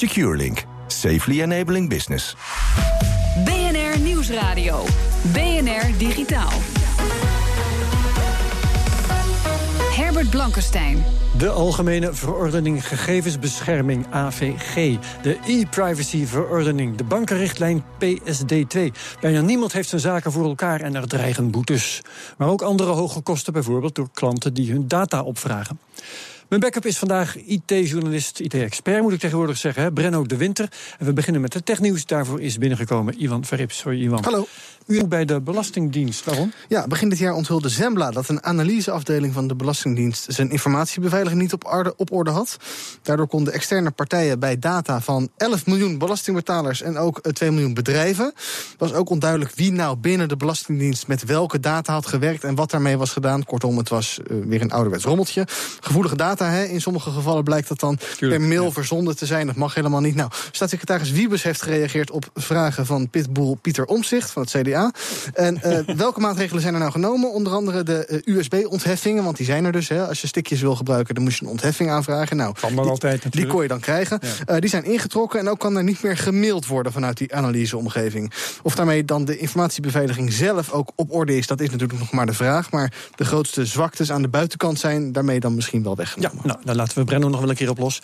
SecureLink. Safely enabling business. BNR Nieuwsradio. BNR Digitaal. Herbert Blankenstein. De Algemene Verordening Gegevensbescherming AVG, de e-privacy verordening, de bankenrichtlijn PSD2. Bijna niemand heeft zijn zaken voor elkaar en er dreigen boetes. Maar ook andere hoge kosten, bijvoorbeeld door klanten die hun data opvragen. Mijn backup is vandaag IT-journalist, IT-expert moet ik tegenwoordig zeggen, hè, Brenno de Winter. En we beginnen met het technieuws. Daarvoor is binnengekomen Ivan Verrips. Hoi Ivan. Hallo. U bij de Belastingdienst. Waarom? Ja, begin dit jaar onthulde Zembla dat een analyseafdeling van de Belastingdienst zijn informatiebeveiliging niet op orde, op orde had. Daardoor konden externe partijen bij data van 11 miljoen belastingbetalers en ook 2 miljoen bedrijven. was ook onduidelijk wie nou binnen de Belastingdienst met welke data had gewerkt en wat daarmee was gedaan. Kortom, het was uh, weer een ouderwets rommeltje. Gevoelige data, hè. in sommige gevallen blijkt dat dan Tuurlijk, per mail ja. verzonden te zijn. Dat mag helemaal niet. Nou, staatssecretaris Wiebes heeft gereageerd op vragen van Pitbull Pieter Omzicht van het CDA. En uh, welke maatregelen zijn er nou genomen? Onder andere de uh, USB-ontheffingen, want die zijn er dus. Hè. Als je stickjes wil gebruiken, dan moet je een ontheffing aanvragen. Nou, kan die, altijd natuurlijk. Die kon je dan krijgen. Ja. Uh, die zijn ingetrokken en ook kan er niet meer gemaild worden vanuit die analyseomgeving. Of daarmee dan de informatiebeveiliging zelf ook op orde is, dat is natuurlijk nog maar de vraag. Maar de grootste zwaktes aan de buitenkant zijn daarmee dan misschien wel weggenomen. Ja, nou, dan laten we Brenno nog wel een keer op los.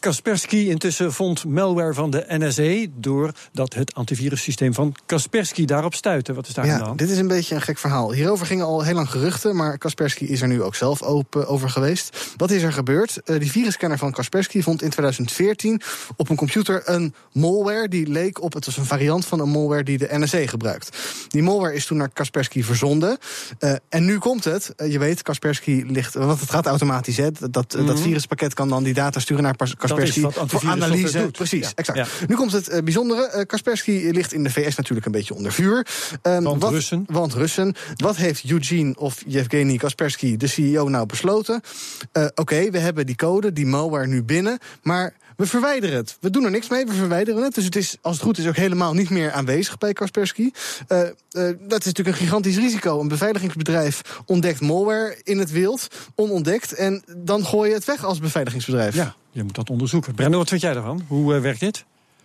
Kaspersky intussen vond malware van de NSA doordat het antivirussysteem van Kaspersky daarop stuitte. Wat is daar ja, aan? Dit is een beetje een gek verhaal. Hierover gingen al heel lang geruchten, maar Kaspersky is er nu ook zelf open over geweest. Wat is er gebeurd? Uh, die virusscanner van Kaspersky vond in 2014 op een computer een malware die leek op, het was een variant van een malware die de NSA gebruikt. Die malware is toen naar Kaspersky verzonden. Uh, en nu komt het, uh, je weet, Kaspersky ligt, want het gaat automatisch, hè, dat, mm -hmm. dat viruspakket kan dan die data sturen naar Kaspersky voor analyse. Doet. Precies, ja. exact. Ja. Nu komt het bijzondere. Kaspersky ligt in de VS natuurlijk een beetje onder vuur. Um, want wat, Russen. Want Russen. Wat heeft Eugene of Yevgeny Kaspersky, de CEO, nou besloten? Uh, Oké, okay, we hebben die code, die malware nu binnen, maar we verwijderen het. We doen er niks mee, we verwijderen het. Dus het is, als het goed is, ook helemaal niet meer aanwezig bij Kaspersky. Uh, uh, dat is natuurlijk een gigantisch risico. Een beveiligingsbedrijf ontdekt malware in het wild, onontdekt, en dan gooi je het weg als beveiligingsbedrijf. Ja, je moet dat onderzoeken. Brenno, wat vind jij daarvan? Hoe werkt dit?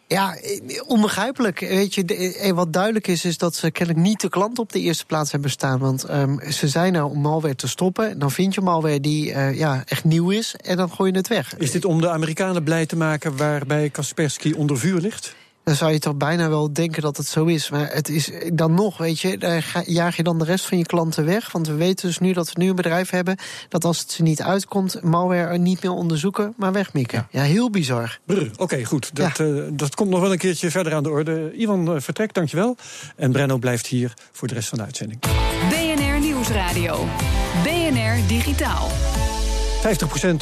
Ja, onbegrijpelijk. Weet je, wat duidelijk is, is dat ze kennelijk niet de klant op de eerste plaats hebben staan. Want um, ze zijn er om malware te stoppen. Dan vind je malware die ja, echt nieuw is en dan gooi je het weg. Is dit om de Amerikanen blij te maken waarbij Kaspersky onder vuur ligt? Dan zou je toch bijna wel denken dat het zo is. Maar het is dan nog, weet je, daar ga, jaag je dan de rest van je klanten weg. Want we weten dus nu dat we nu een bedrijf hebben dat als het ze niet uitkomt, malware niet meer onderzoeken, maar wegmikken. Ja, ja heel bizar. Oké, okay, goed. Dat, ja. uh, dat komt nog wel een keertje verder aan de orde. Ivan uh, vertrekt, dankjewel. En Brenno blijft hier voor de rest van de uitzending. BNR Nieuwsradio. BNR Digitaal. 50%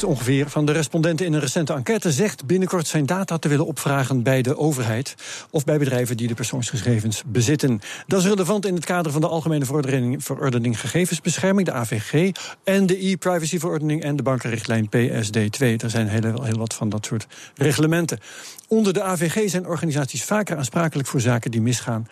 ongeveer van de respondenten in een recente enquête zegt binnenkort zijn data te willen opvragen bij de overheid of bij bedrijven die de persoonsgegevens bezitten. Dat is relevant in het kader van de Algemene Verordening, Verordening Gegevensbescherming, de AVG, en de e-privacy-verordening en de bankenrichtlijn PSD2. Er zijn heel, heel wat van dat soort reglementen. Onder de AVG zijn organisaties vaker aansprakelijk voor zaken die misgaan.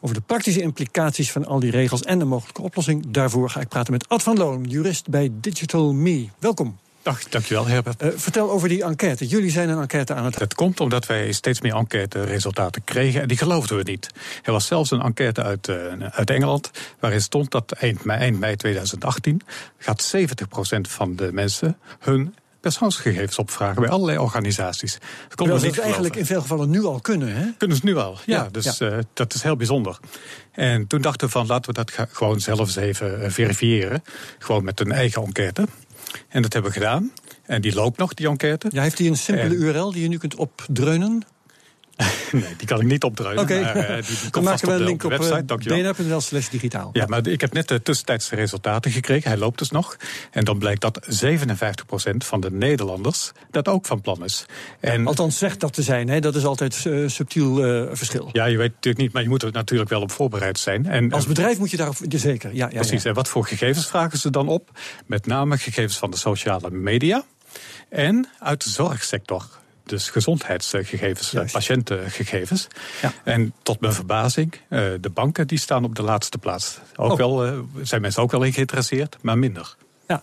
Over de praktische implicaties van al die regels en de mogelijke oplossing daarvoor ga ik praten met Ad van Loon, jurist bij Digital Me. Welkom. Dag, dankjewel, Herbert. Uh, vertel over die enquête. Jullie zijn een enquête aan het... Het komt omdat wij steeds meer enquête-resultaten kregen... en die geloofden we niet. Er was zelfs een enquête uit, uh, uit Engeland... waarin stond dat eind mei, eind mei 2018... gaat 70% van de mensen hun persoonsgegevens opvragen bij allerlei organisaties. Dat dat het eigenlijk in veel gevallen nu al kunnen, hè? Kunnen ze nu al, ja. ja dus ja. Uh, dat is heel bijzonder. En toen dachten we van, laten we dat gewoon zelf eens even verifiëren. Gewoon met een eigen enquête. En dat hebben we gedaan. En die loopt nog, die enquête. Ja, heeft hij een simpele en, URL die je nu kunt opdreunen? nee, die kan ik niet opdruinen. Oké, maar, uh, die, die dan komt vast op de, link op de website. Bnr.nl slash digitaal. Ja, maar ik heb net de tussentijdse resultaten gekregen. Hij loopt dus nog. En dan blijkt dat 57% van de Nederlanders dat ook van plan is. En, Althans, zegt dat te zijn. Hè? Dat is altijd uh, subtiel uh, verschil. ja, je weet natuurlijk niet, maar je moet er natuurlijk wel op voorbereid zijn. En, Als bedrijf moet je daarop... Zeker, ja. ja Precies, en wat voor gegevens vragen ze dan op? Met name gegevens van de sociale media en uit de zorgsector. Dus gezondheidsgegevens, Juist. patiëntengegevens. Ja. En tot mijn verbazing, eh, de banken die staan op de laatste plaats. Ook Oh. wel, eh, zijn mensen ook wel in geïnteresseerd, maar minder. Ja.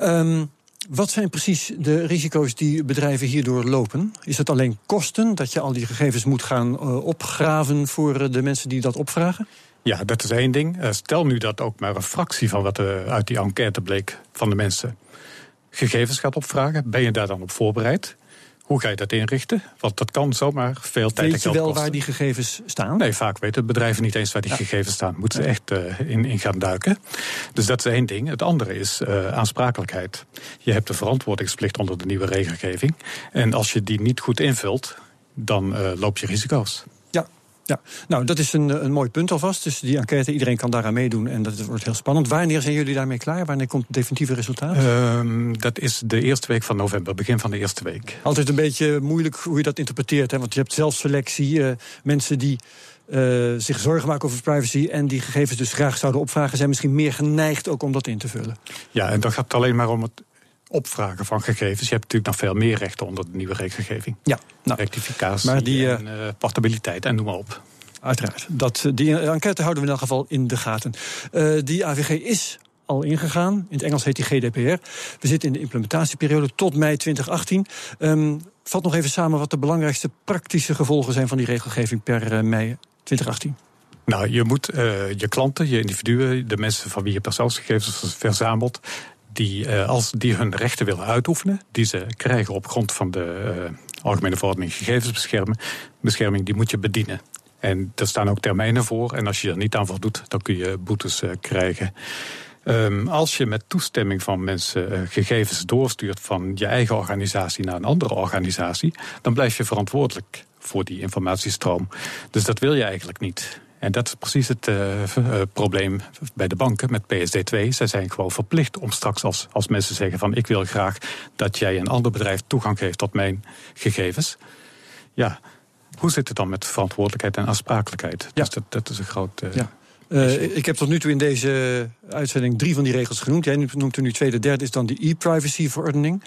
Um, wat zijn precies de risico's die bedrijven hierdoor lopen? Is het alleen kosten dat je al die gegevens moet gaan uh, opgraven voor de mensen die dat opvragen? Ja, dat is één ding. Stel nu dat ook maar een fractie van wat er uit die enquête bleek van de mensen gegevens gaat opvragen. Ben je daar dan op voorbereid? Hoe ga je dat inrichten? Want dat kan zomaar veel tijd Weet en je geld wel kosten. waar die gegevens staan? Nee, vaak weten bedrijven niet eens waar die Ja. gegevens staan. Moeten ze echt uh, in, in gaan duiken. Dus dat is één ding. Het andere is uh, aansprakelijkheid. Je hebt de verantwoordingsplicht onder de nieuwe regelgeving. En als je die niet goed invult, dan uh, loop je risico's. Ja. Nou dat is een, een mooi punt alvast. Dus die enquête, iedereen kan daaraan meedoen en dat wordt heel spannend. Wanneer zijn jullie daarmee klaar? Wanneer komt het definitieve resultaat? Uh, dat is de eerste week van november, begin van de eerste week. Altijd een beetje moeilijk hoe je dat interpreteert. Hè? Want je hebt zelfselectie, uh, mensen die uh, zich zorgen maken over privacy en die gegevens dus graag zouden opvragen, zijn misschien meer geneigd ook om dat in te vullen. Ja, en dan gaat het alleen maar om het opvragen van gegevens. Je hebt natuurlijk nog veel meer rechten onder de nieuwe regelgeving. Ja, nou, rectificatie maar die, en uh, portabiliteit en noem maar op. Uiteraard. Dat, die enquête houden we in elk geval in de gaten. Uh, die AVG is al ingegaan. In het Engels heet die GDPR. We zitten in de implementatieperiode tot mei 2018. Um, vat nog even samen wat de belangrijkste praktische gevolgen zijn van die regelgeving per uh, mei 2018. Nou, je moet uh, je klanten, je individuen, de mensen van wie je persoonsgegevens verzamelt, die uh, als die hun rechten willen uitoefenen, die ze krijgen op grond van de uh, Algemene Verordening Gegevensbescherming, bescherming, die moet je bedienen. En er staan ook termijnen voor. En als je er niet aan voldoet, dan kun je boetes uh, krijgen. Um, als je met toestemming van mensen gegevens doorstuurt van je eigen organisatie naar een andere organisatie, dan blijf je verantwoordelijk voor die informatiestroom. Dus dat wil je eigenlijk niet. En dat is precies het uh, uh, probleem bij de banken met PSD2. Zij zijn gewoon verplicht om straks als, als mensen zeggen van ik wil graag dat jij een ander bedrijf toegang geeft tot mijn gegevens. Ja, hoe zit het dan met verantwoordelijkheid en aansprakelijkheid? Ja. Dus dat, dat is een groot. Uh, ja. Uh, ik heb tot nu toe in deze uitzending drie van die regels genoemd. Jij noemt er nu twee. De derde is dan de e-privacy-verordening.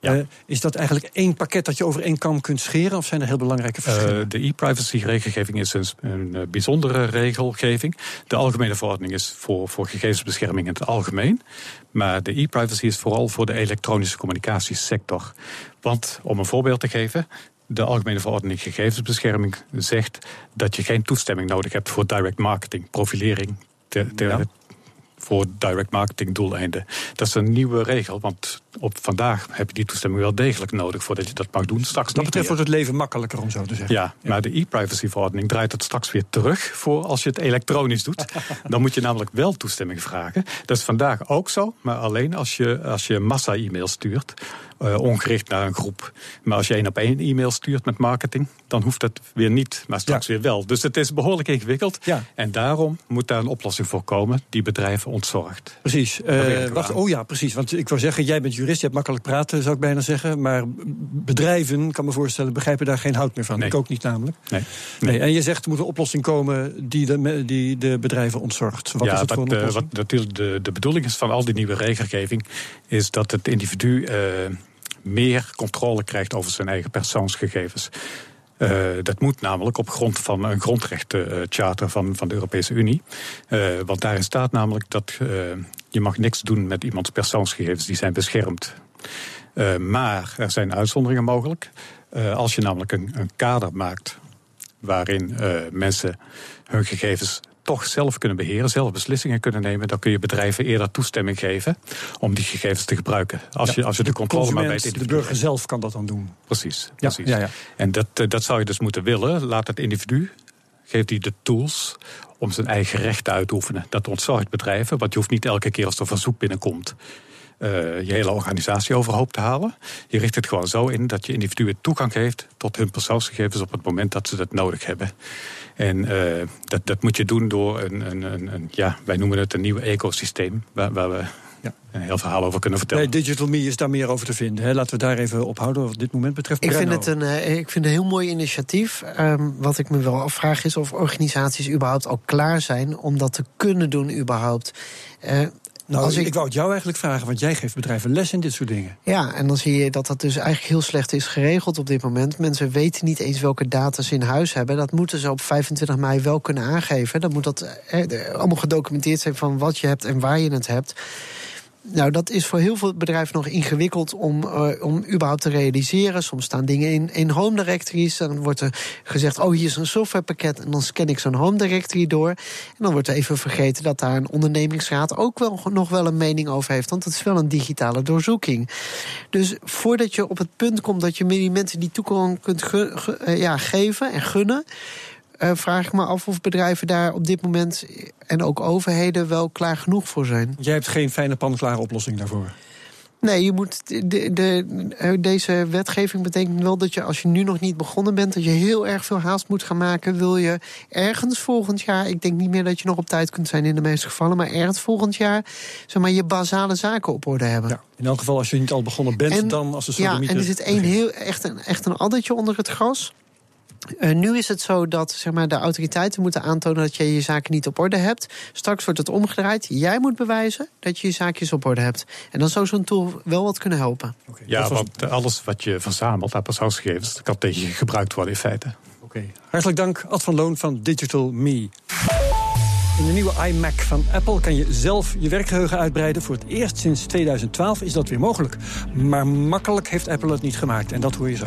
Ja. Uh, is dat eigenlijk één pakket dat je over één kam kunt scheren? Of zijn er heel belangrijke verschillen? Uh, de e-privacy-regelgeving is een, een, bijzondere regelgeving. De algemene verordening is voor, voor gegevensbescherming in het algemeen. Maar de e-privacy is vooral voor de elektronische communicatiesector. Want, om een voorbeeld te geven... De Algemene Verordening Gegevensbescherming zegt dat je geen toestemming nodig hebt voor direct marketing, profilering ter, ter, ja. voor direct marketing doeleinden. Dat is een nieuwe regel, want op vandaag heb je die toestemming wel degelijk nodig voordat je dat mag doen. Straks dat betreft wordt het leven makkelijker om zo te zeggen. Ja, ja. maar de e-privacy verordening draait het straks weer terug voor als je het elektronisch doet. Dan moet je namelijk wel toestemming vragen. Dat is vandaag ook zo, maar alleen als je, als je massa-e-mail stuurt. Uh, ongericht naar een groep. Maar als je één op één e-mail stuurt met marketing, dan hoeft dat weer niet, maar straks ja. weer wel. Dus het is behoorlijk ingewikkeld. Ja. En daarom moet daar een oplossing voor komen die bedrijven ontzorgt. Precies. Uh, wacht, oh ja, precies. Want ik wou zeggen, jij bent jurist, je hebt makkelijk praten, zou ik bijna zeggen. Maar bedrijven, kan me voorstellen, begrijpen daar geen hout meer van. Nee. Ik ook niet namelijk. Nee. nee. nee. En je zegt, er moet een oplossing komen die de, die de bedrijven ontzorgt. Wat ja, is het wat, wat natuurlijk de, de bedoeling is van al die nieuwe regelgeving, is dat het individu. Meer controle krijgt over zijn eigen persoonsgegevens. Uh, dat moet namelijk op grond van een grondrechtencharter van, van de Europese Unie. Uh, want daarin staat namelijk dat uh, je mag niks doen met iemands persoonsgegevens, die zijn beschermd. maar er zijn uitzonderingen mogelijk. als je namelijk een, een kader maakt waarin mensen hun gegevens toch zelf kunnen beheren, zelf beslissingen kunnen nemen, dan kun je bedrijven eerder toestemming geven om die gegevens te gebruiken. Als, ja, je, als je de, de controle maar bij het De burger zelf kan dat dan doen. Precies. Ja, precies. Ja, ja. En dat, dat zou je dus moeten willen. Laat het individu, geeft hij de tools om zijn eigen rechten uit te oefenen. Dat ontzorgt bedrijven, want je hoeft niet elke keer als er verzoek binnenkomt. Eh, je hele organisatie overhoop te halen. Je richt het gewoon zo in dat je individuen toegang geeft tot hun persoonsgegevens op het moment dat ze dat nodig hebben. En uh, dat, dat moet je doen door een, een, een, een, ja, wij noemen het een nieuw ecosysteem, waar, waar we ja. een heel verhaal over kunnen vertellen. Bij Digital Me is daar meer over te vinden. Hè? Laten we daar even ophouden wat dit moment betreft. Ik vind, het een, uh, ik vind het een heel mooi initiatief. Um, wat ik me wel afvraag is of organisaties überhaupt al klaar zijn om dat te kunnen doen überhaupt. Uh, nou, als ik, ik wou het jou eigenlijk vragen, want jij geeft bedrijven les in dit soort dingen. Ja, en dan zie je dat dat dus eigenlijk heel slecht is geregeld op dit moment. Mensen weten niet eens welke data ze in huis hebben. Dat moeten ze op 25 mei wel kunnen aangeven. Dan moet dat eh, allemaal gedocumenteerd zijn van wat je hebt en waar je het hebt. Nou, dat is voor heel veel bedrijven nog ingewikkeld om, uh, om überhaupt te realiseren. Soms staan dingen in, in home directories. Dan wordt er gezegd, oh, hier is een softwarepakket. En dan scan ik zo'n home directory door. En dan wordt er even vergeten dat daar een ondernemingsraad ook wel, nog wel een mening over heeft. Want het is wel een digitale doorzoeking. Dus voordat je op het punt komt dat je mensen die toegang kunt uh, ja, geven en gunnen uh, vraag ik me af of bedrijven daar op dit moment en ook overheden wel klaar genoeg voor zijn. Jij hebt geen fijne panklare oplossing daarvoor. Nee, je moet de, de, deze wetgeving betekent wel dat je als je nu nog niet begonnen bent, dat je heel erg veel haast moet gaan maken. Wil je ergens volgend jaar, ik denk niet meer dat je nog op tijd kunt zijn in de meeste gevallen, maar ergens volgend jaar zeg maar, je basale zaken op orde hebben. Ja, in elk geval, als je niet al begonnen bent, en, dan als de Ja, en er zit één heel echt een, echt een addertje onder het gras. Uh, nu is het zo dat zeg maar, de autoriteiten moeten aantonen dat je je zaken niet op orde hebt. Straks wordt het omgedraaid. Jij moet bewijzen dat je je zaakjes op orde hebt. En dan zou zo'n tool wel wat kunnen helpen. Okay, ja, want alles wat je verzamelt aan persoonsgegevens kan tegen je gebruikt worden in feite. Oké. Okay. Hartelijk dank, Ad van Loon van Digital Me. In de nieuwe iMac van Apple kan je zelf je werkgeheugen uitbreiden. Voor het eerst sinds 2012 is dat weer mogelijk. Maar makkelijk heeft Apple het niet gemaakt. En dat hoor je zo.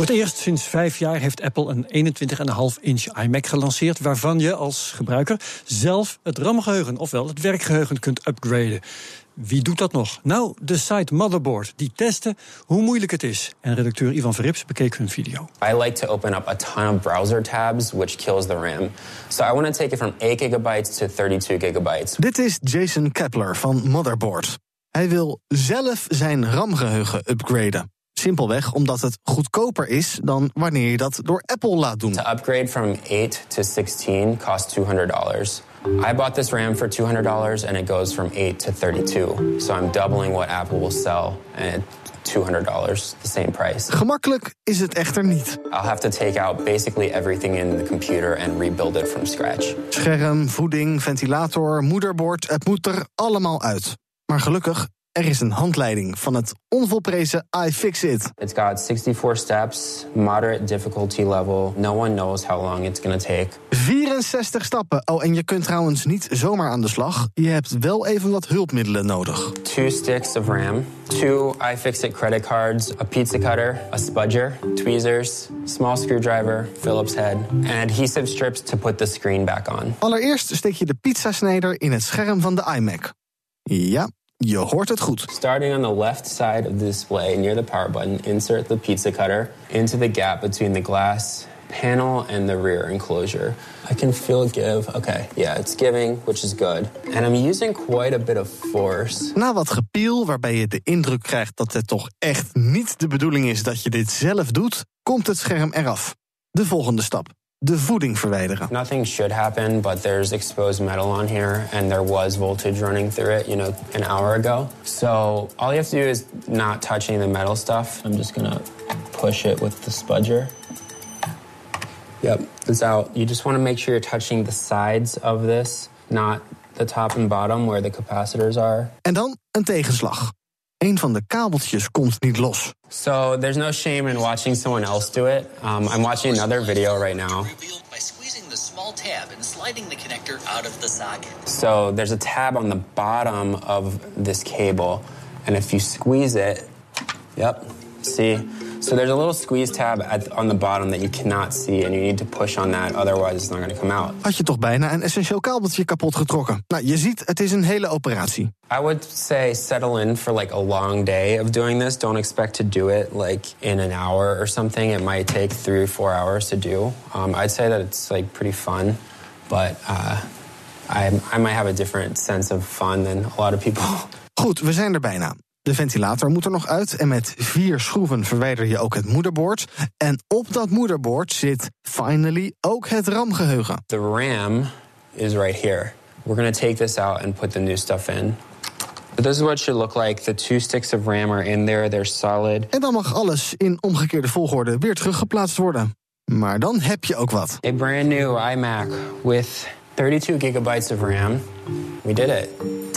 Voor het eerst sinds vijf jaar heeft Apple een 21,5 inch iMac gelanceerd. waarvan je als gebruiker zelf het RAM-geheugen, ofwel het werkgeheugen, kunt upgraden. Wie doet dat nog? Nou, de site Motherboard. Die testen hoe moeilijk het is. En redacteur Ivan Verrips bekeek hun video. I like to open up a ton of browser tabs, which kills the RAM. So I want to take it from 8 gigabytes to 32 gigabytes. Dit is Jason Kepler van Motherboard. Hij wil zelf zijn RAM-geheugen upgraden. Simpelweg omdat het goedkoper is dan wanneer je dat door Apple laat doen. To upgrade from 8 to 16 costs $200. I bought this RAM for $200 and it goes from 8 to 32. So I'm doubling what Apple will sell at $200, the same price. Gemakkelijk is het echter niet. I'll have to take out basically everything in the computer and rebuild it from scratch. Scherm, voeding, ventilator, moederbord, het moet er allemaal uit. Maar gelukkig er is een handleiding van het onvolprezen iFixit. It's got 64 steps, moderate difficulty level. No one knows how long it's going to take. 64 stappen. Oh, en je kunt trouwens niet zomaar aan de slag. Je hebt wel even wat hulpmiddelen nodig. Two sticks of RAM, two iFixit credit cards, a pizza cutter, a spudger, tweezers, small screwdriver, Phillips head, and adhesive strips to put the screen back on. Allereerst steek je de pizzasnijder in het scherm van de iMac. Ja, je hoort het goed. Starting on the left side of the display near the power button, insert the pizza cutter into the gap between the glass panel and the rear enclosure. I can feel it give. Okay, yeah, it's giving, which is good. And I'm using quite a bit of force. Na wat gepiel, waarbij je de indruk krijgt dat het toch echt niet de bedoeling is dat je dit zelf doet, komt het scherm eraf. De volgende stap de voeding verwijderen. Nothing should happen, but there's exposed metal on here and there was voltage running through it, you know, an hour ago. So all you have to do is not touching the metal stuff. I'm just gonna push it with the spudger. Yep, it's out. You just want to make sure you're touching the sides of this, not the top and bottom where the capacitors are. En dan een tegenslag. Een van de kabeltjes komt niet los. So there's no shame in watching someone else do it. Um, I'm watching another video right now. By squeezing the small tab and sliding the connector out of the socket. So there's a tab on the bottom of this cable, and if you squeeze it, yep, see, So there's a little squeeze tab at, on the bottom that you cannot see, and you need to push on that, otherwise it's not going to come out. Had je toch bijna een essentieel kabeltje kapot getrokken. Nou, je ziet, het is een hele operatie. I would say settle in for like a long day of doing this. Don't expect to do it like in an hour or something. It might take three or four hours to do. Um, I'd say that it's like pretty fun, but uh, I, I might have a different sense of fun than a lot of people. Goed, we zijn er bijna. De ventilator moet er nog uit en met vier schroeven verwijder je ook het moederbord. En op dat moederbord zit finally ook het RAM-geheugen. The RAM is right here. We're going to take this out and put the new stuff in. But this is what it should look like. The two sticks of RAM are in there. They're solid. En dan mag alles in omgekeerde volgorde weer teruggeplaatst worden. Maar dan heb je ook wat. A brand new iMac with 32 gigabytes of RAM. We did it.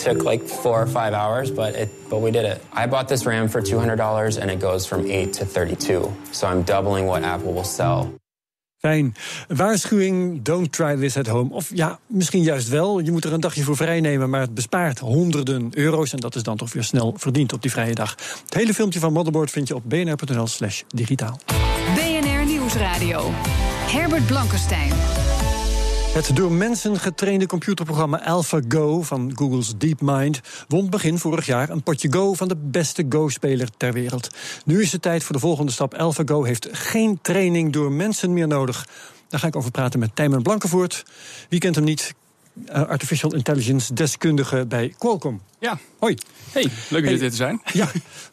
Took like four or five hours, but it but we did it. I bought this RAM for $200 and it goes from 8 to 32. So I'm doubling what Apple will sell. Fijn. Waarschuwing, don't try this at home. Of ja, misschien juist wel. Je moet er een dagje voor vrij nemen, maar het bespaart honderden euro's. En dat is dan toch weer snel verdiend op die vrije dag. Het hele filmpje van Motherboard vind je op bnr.nl slash digitaal. BNR Nieuwsradio. Herbert Blankenstein. Het door mensen getrainde computerprogramma AlphaGo van Google's DeepMind won begin vorig jaar een potje Go van de beste Go-speler ter wereld. Nu is het tijd voor de volgende stap. AlphaGo heeft geen training door mensen meer nodig. Daar ga ik over praten met Tijmen Blankenvoort. Wie kent hem niet? Uh, artificial intelligence deskundige bij Qualcomm. Ja. Hoi. Hey, leuk dat je dit te zijn. Ja,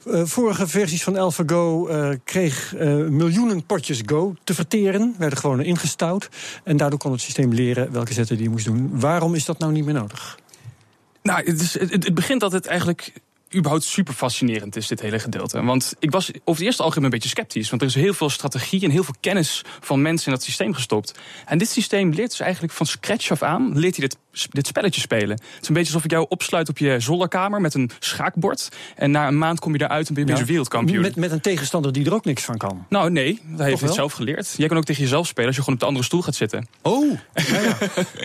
uh, vorige versies van AlphaGo uh, kreeg miljoenen potjes Go te verteren. Werden gewoon ingestouwd. En daardoor kon het systeem leren welke zetten die moest doen. Waarom is dat nou niet meer nodig? Nou, het, is, het, het begint het eigenlijk überhaupt super fascinerend is, dit hele gedeelte. Want ik was over het eerste algemeen een beetje sceptisch. Want er is heel veel strategie en heel veel kennis van mensen in dat systeem gestopt. En dit systeem leert dus eigenlijk van scratch af aan, leert hij dit, dit spelletje spelen. Het is een beetje alsof ik jou opsluit op je zolderkamer met een schaakbord. En na een maand kom je daaruit en ben je ja. wereldkampioen. Met, met een tegenstander die er ook niks van kan. Nou nee, hij heeft het zelf geleerd. Jij kan ook tegen jezelf spelen als je gewoon op de andere stoel gaat zitten. Oh, ja, ja.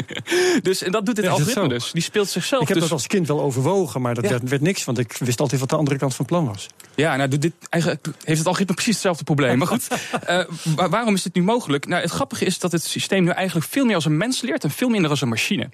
dus en dat doet dit algoritme dus. Die speelt zichzelf Ik heb dus. dat als kind wel overwogen, maar dat werd, werd niks. Want ik wist altijd wat de andere kant van het plan was. Ja, nou doet dit eigenlijk heeft het algoritme precies hetzelfde probleem. Maar goed, eh, wa- waarom is dit nu mogelijk? Nou, het grappige is dat het systeem nu eigenlijk veel meer als een mens leert en veel minder als een machine.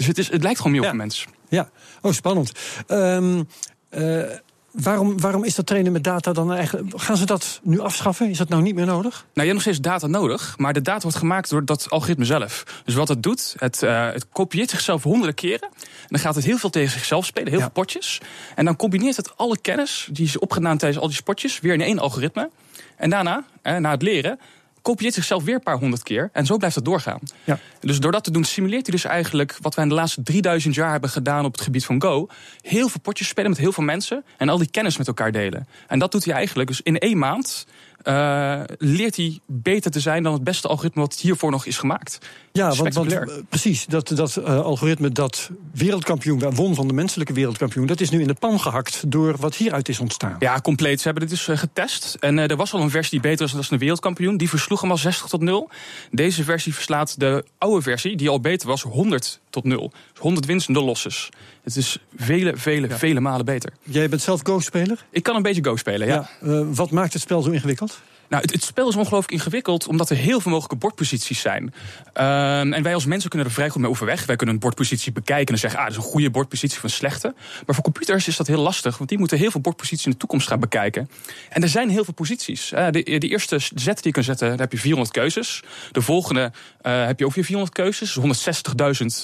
Dus het, is, het lijkt gewoon meer op een mens. Ja, oh spannend. Ehm, eh, waarom, waarom is dat trainen met data dan eigenlijk... Gaan ze dat nu afschaffen? Is dat nou niet meer nodig? Nou, je hebt nog steeds data nodig, maar de data wordt gemaakt door dat algoritme zelf. Dus wat het doet, het, eh, het kopieert zichzelf honderden keren. En dan gaat het heel veel tegen zichzelf spelen, heel veel potjes. En dan combineert het alle kennis die is opgedaan tijdens al die spotjes weer in één algoritme. En daarna, eh, na het leren, kopieert zichzelf weer een paar honderd keer. En zo blijft het doorgaan. Ja. Dus door dat te doen, simuleert hij dus eigenlijk wat wij in de laatste 3000 jaar hebben gedaan op het gebied van Go. Heel veel potjes spelen met heel veel mensen en al die kennis met elkaar delen. En dat doet hij eigenlijk dus in één maand. eh, leert hij beter te zijn dan het beste algoritme wat hiervoor nog is gemaakt. Ja, want, eh, precies, dat, dat eh, algoritme dat wereldkampioen won van de menselijke wereldkampioen... dat is nu in de pan gehakt door wat hieruit is ontstaan. Ja, compleet. Ze hebben dit dus eh, getest. En er was al een versie die beter is dan de wereldkampioen. Die versloeg hem al 60 tot 0. Deze versie verslaat de oude versie, die al beter was, 100 tot 0. Dus 100 wins, 0 losses. Het is vele, vele, vele malen beter. Jij bent zelf Go-speler? Ik kan een beetje Go spelen, ja. wat maakt het spel zo ingewikkeld? Nou, het, het spel is ongelooflijk ingewikkeld, omdat er heel veel mogelijke bordposities zijn. Ehm, en wij als mensen kunnen er vrij goed mee overweg. Wij kunnen een bordpositie bekijken en zeggen, ah, dat is een goede bordpositie of een slechte. Maar voor computers is dat heel lastig, want die moeten heel veel bordposities in de toekomst gaan bekijken. En er zijn heel veel posities. Eh, de, de eerste zet die je kan zetten, daar heb je 400 keuzes. De volgende eh, heb je ook weer 400 keuzes, dus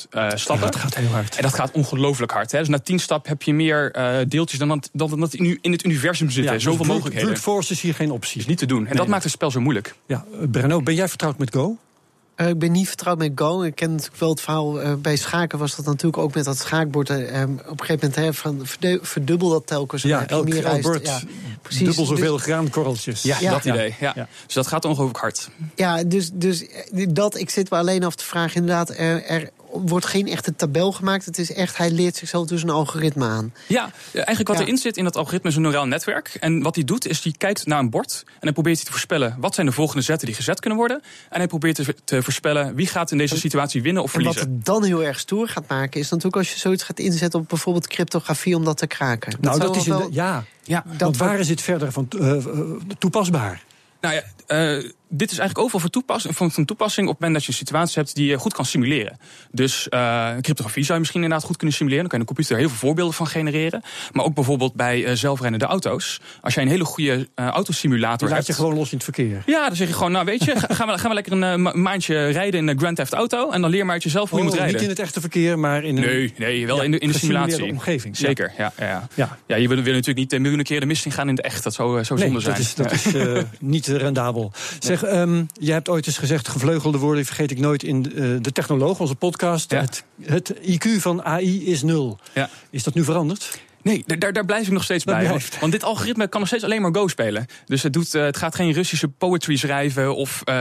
160.000 eh, stappen. dat gaat heel hard. En dat gaat ongelooflijk hard. Hè? Dus na 10 stap heb je meer deeltjes dan dat, dan dat in, in het universum zitten. dus Zoveel brute- mogelijkheden. Brute force is hier geen optie. Is niet te doen. En dat Nee. maakt het spel zo moeilijk. Ja, Brenno, ben jij vertrouwd met Go? Eh, ik ben niet vertrouwd met Go. Ik ken natuurlijk wel het verhaal. eh, bij schaken was dat natuurlijk ook met dat schaakbord. eh, eh, op een gegeven moment hè, van verdu- verdubbel dat telkens. en Ja, elk, bord Ja, precies. dubbel zoveel Dus- graankorreltjes. Ja, Ja. dat Ja. idee. Ja. Ja. Dus dat gaat ongelooflijk hard. Ja, dus, dus dat, ik zit me alleen af te vragen, inderdaad, er, er wordt geen echte tabel gemaakt. Het is echt, hij leert zichzelf dus een algoritme aan. Ja, eigenlijk wat erin zit in dat algoritme is een neuraal netwerk. En wat hij doet, is hij kijkt naar een bord en hij probeert te voorspellen wat zijn de volgende zetten die gezet kunnen worden. En hij probeert te, te voorspellen wie gaat in deze situatie winnen of verliezen. En wat het dan heel erg stoer gaat maken, is natuurlijk als je zoiets gaat inzetten op bijvoorbeeld cryptografie om dat te kraken. Nou, dat, is wel- in de- ja. Ja, Want waar is het verder van eh, eh, toepasbaar? Nou ja, eh, dit is eigenlijk overal voor toepas van, van toepassing op het moment dat je een situatie hebt die je goed kan simuleren. Dus eh, cryptografie zou je misschien inderdaad goed kunnen simuleren. Dan kan je de computer heel veel voorbeelden van genereren. Maar ook bijvoorbeeld bij eh, zelfrijdende auto's. Als jij een hele goede autosimulator hebt. je gewoon los in het verkeer. Ja, dan zeg je gewoon, nou weet je, ga- gaan we, gaan we lekker een ma- maandje rijden in de Grand Theft Auto. En dan leer maar uit jezelf hoe je Oh, moet rijden. Niet in het echte verkeer, maar in een Nee, nee, wel ja, in de, in de simulatie. omgeving. Zeker, ja. ja, ja. Ja. ja je wil, wil natuurlijk niet miljoenen keer de mist in gaan in de echt. Dat zou, zou Nee, zonde zijn. dat is, dat is niet rendabel. Zeg, ehm je hebt ooit eens gezegd, gevleugelde woorden vergeet ik nooit in eh, de Technoloog, onze podcast. Ja. Het, het IQ van AI is nul. Ja. Is dat nu veranderd? Nee, daar- daar, blijf ik nog steeds bij. Want, want dit algoritme kan nog steeds alleen maar Go spelen. Dus het, doet, eh, het gaat geen Russische poetry schrijven of eh,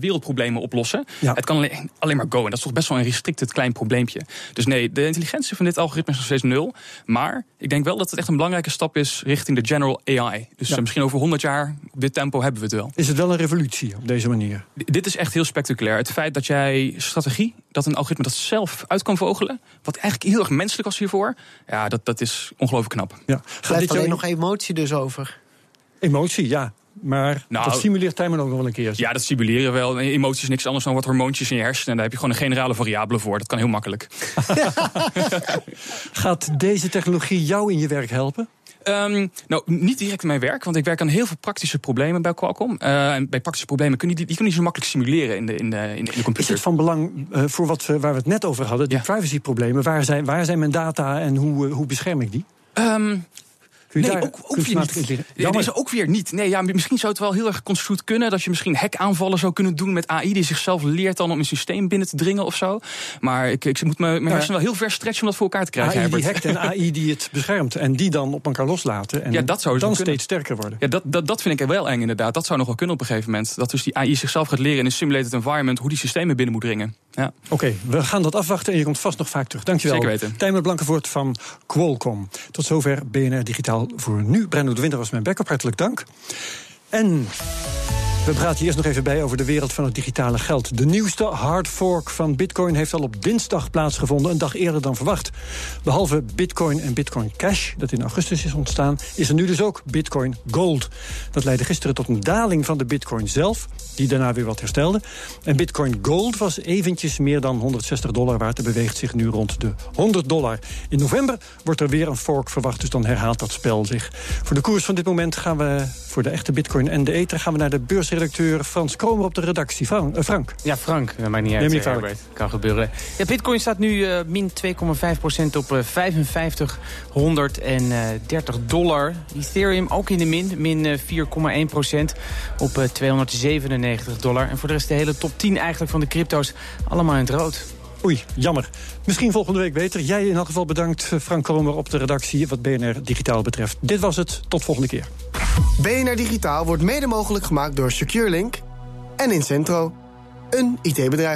wereldproblemen oplossen. Ja. Het kan alleen, alleen maar Go. En dat is toch best wel een restricted klein probleempje. Dus nee, de intelligentie van dit algoritme is nog steeds nul. Maar ik denk wel dat het echt een belangrijke stap is richting de general AI. Dus Ja. eh, misschien over 100 jaar, op dit tempo, hebben we het wel. Is het wel een revolutie op deze manier? D- Dit is echt heel spectaculair. Het feit dat jij strategie, dat een algoritme dat zelf uit kan vogelen, wat eigenlijk heel erg menselijk was hiervoor, ja, dat, dat is ongelooflijk knap. Ja. Er Gaat dit alleen jou nog emotie dus over. emotie, ja. Maar Nou, dat simuleert Tijmen ook nog wel een keer. Ja, dat simuleren wel. Emoties is niks anders dan wat hormoontjes in je hersenen. En daar heb je gewoon een generale variabele voor. Dat kan heel makkelijk. Gaat deze technologie jou in je werk helpen? Ehm, nou, niet direct in mijn werk, want ik werk aan heel veel praktische problemen bij Qualcomm. Eh, en bij praktische problemen kun je die, die kun je niet zo makkelijk simuleren in de, in de, in de, de Is computer. het van belang eh, voor wat we, waar we het net over hadden, die Ja. privacyproblemen? Waar zijn, waar zijn mijn data en hoe, eh, hoe bescherm ik die? Um, Kun je nee, daar ook, ook weer niet. Jammer. Deze ook weer niet. Nee, ja, misschien zou het wel heel erg construed kunnen. Dat je misschien hackaanvallen zou kunnen doen met AI... die zichzelf leert dan om een systeem binnen te dringen of zo. Maar ik, ik moet mijn, mijn hersenen wel heel ver stretchen om dat voor elkaar te krijgen. AI die hackt en AI die het beschermt. En die dan op elkaar loslaten. En Ja, dat zou zo dan steeds sterker worden. Ja, dat, dat, dat vind ik wel eng inderdaad. Dat zou nog wel kunnen op een gegeven moment. Dat dus die AI zichzelf gaat leren in een simulated environment... hoe die systemen binnen moet dringen. Ja. Oké, we gaan dat afwachten en je komt vast nog vaak terug. Dankjewel. Zeker weten. Tijmen Blankenvoort van Qualcomm. Tot zover BNR Digitaal voor nu. Brenno de Winter was mijn backup. Hartelijk dank. En we praten eerst nog even bij over de wereld van het digitale geld. De nieuwste hard fork van Bitcoin heeft al op dinsdag plaatsgevonden, een dag eerder dan verwacht. Behalve Bitcoin en Bitcoin Cash, dat in augustus is ontstaan, is er nu dus ook Bitcoin Gold. Dat leidde gisteren tot een daling van de Bitcoin zelf, die daarna weer wat herstelde. En Bitcoin Gold was eventjes meer dan 160 dollar waard en beweegt zich nu rond de 100 dollar. In november wordt er weer een fork verwacht, dus dan herhaalt dat spel zich. Voor de koers van dit moment gaan we voor de echte Bitcoin en de Ether gaan we naar de beursredacteur Frans Kromer op de redactie. Frank. eh, Frank. Ja, Frank, dat maakt niet Neem uit. je eh. Herbert. Kan gebeuren. Ja, Bitcoin staat nu eh, min 2,5% op 5530 dollar. Ethereum ook in de min, min eh, 4,1% op eh 297 dollar. En voor de rest de hele top 10 eigenlijk van de crypto's allemaal in het rood. Oei, jammer. Misschien volgende week beter. Jij in elk geval bedankt, Frank Kromer, op de redactie wat BNR Digitaal betreft. Dit was het. Tot volgende keer. BNR Digitaal wordt mede mogelijk gemaakt door SecureLink en Incentro, een IT-bedrijf.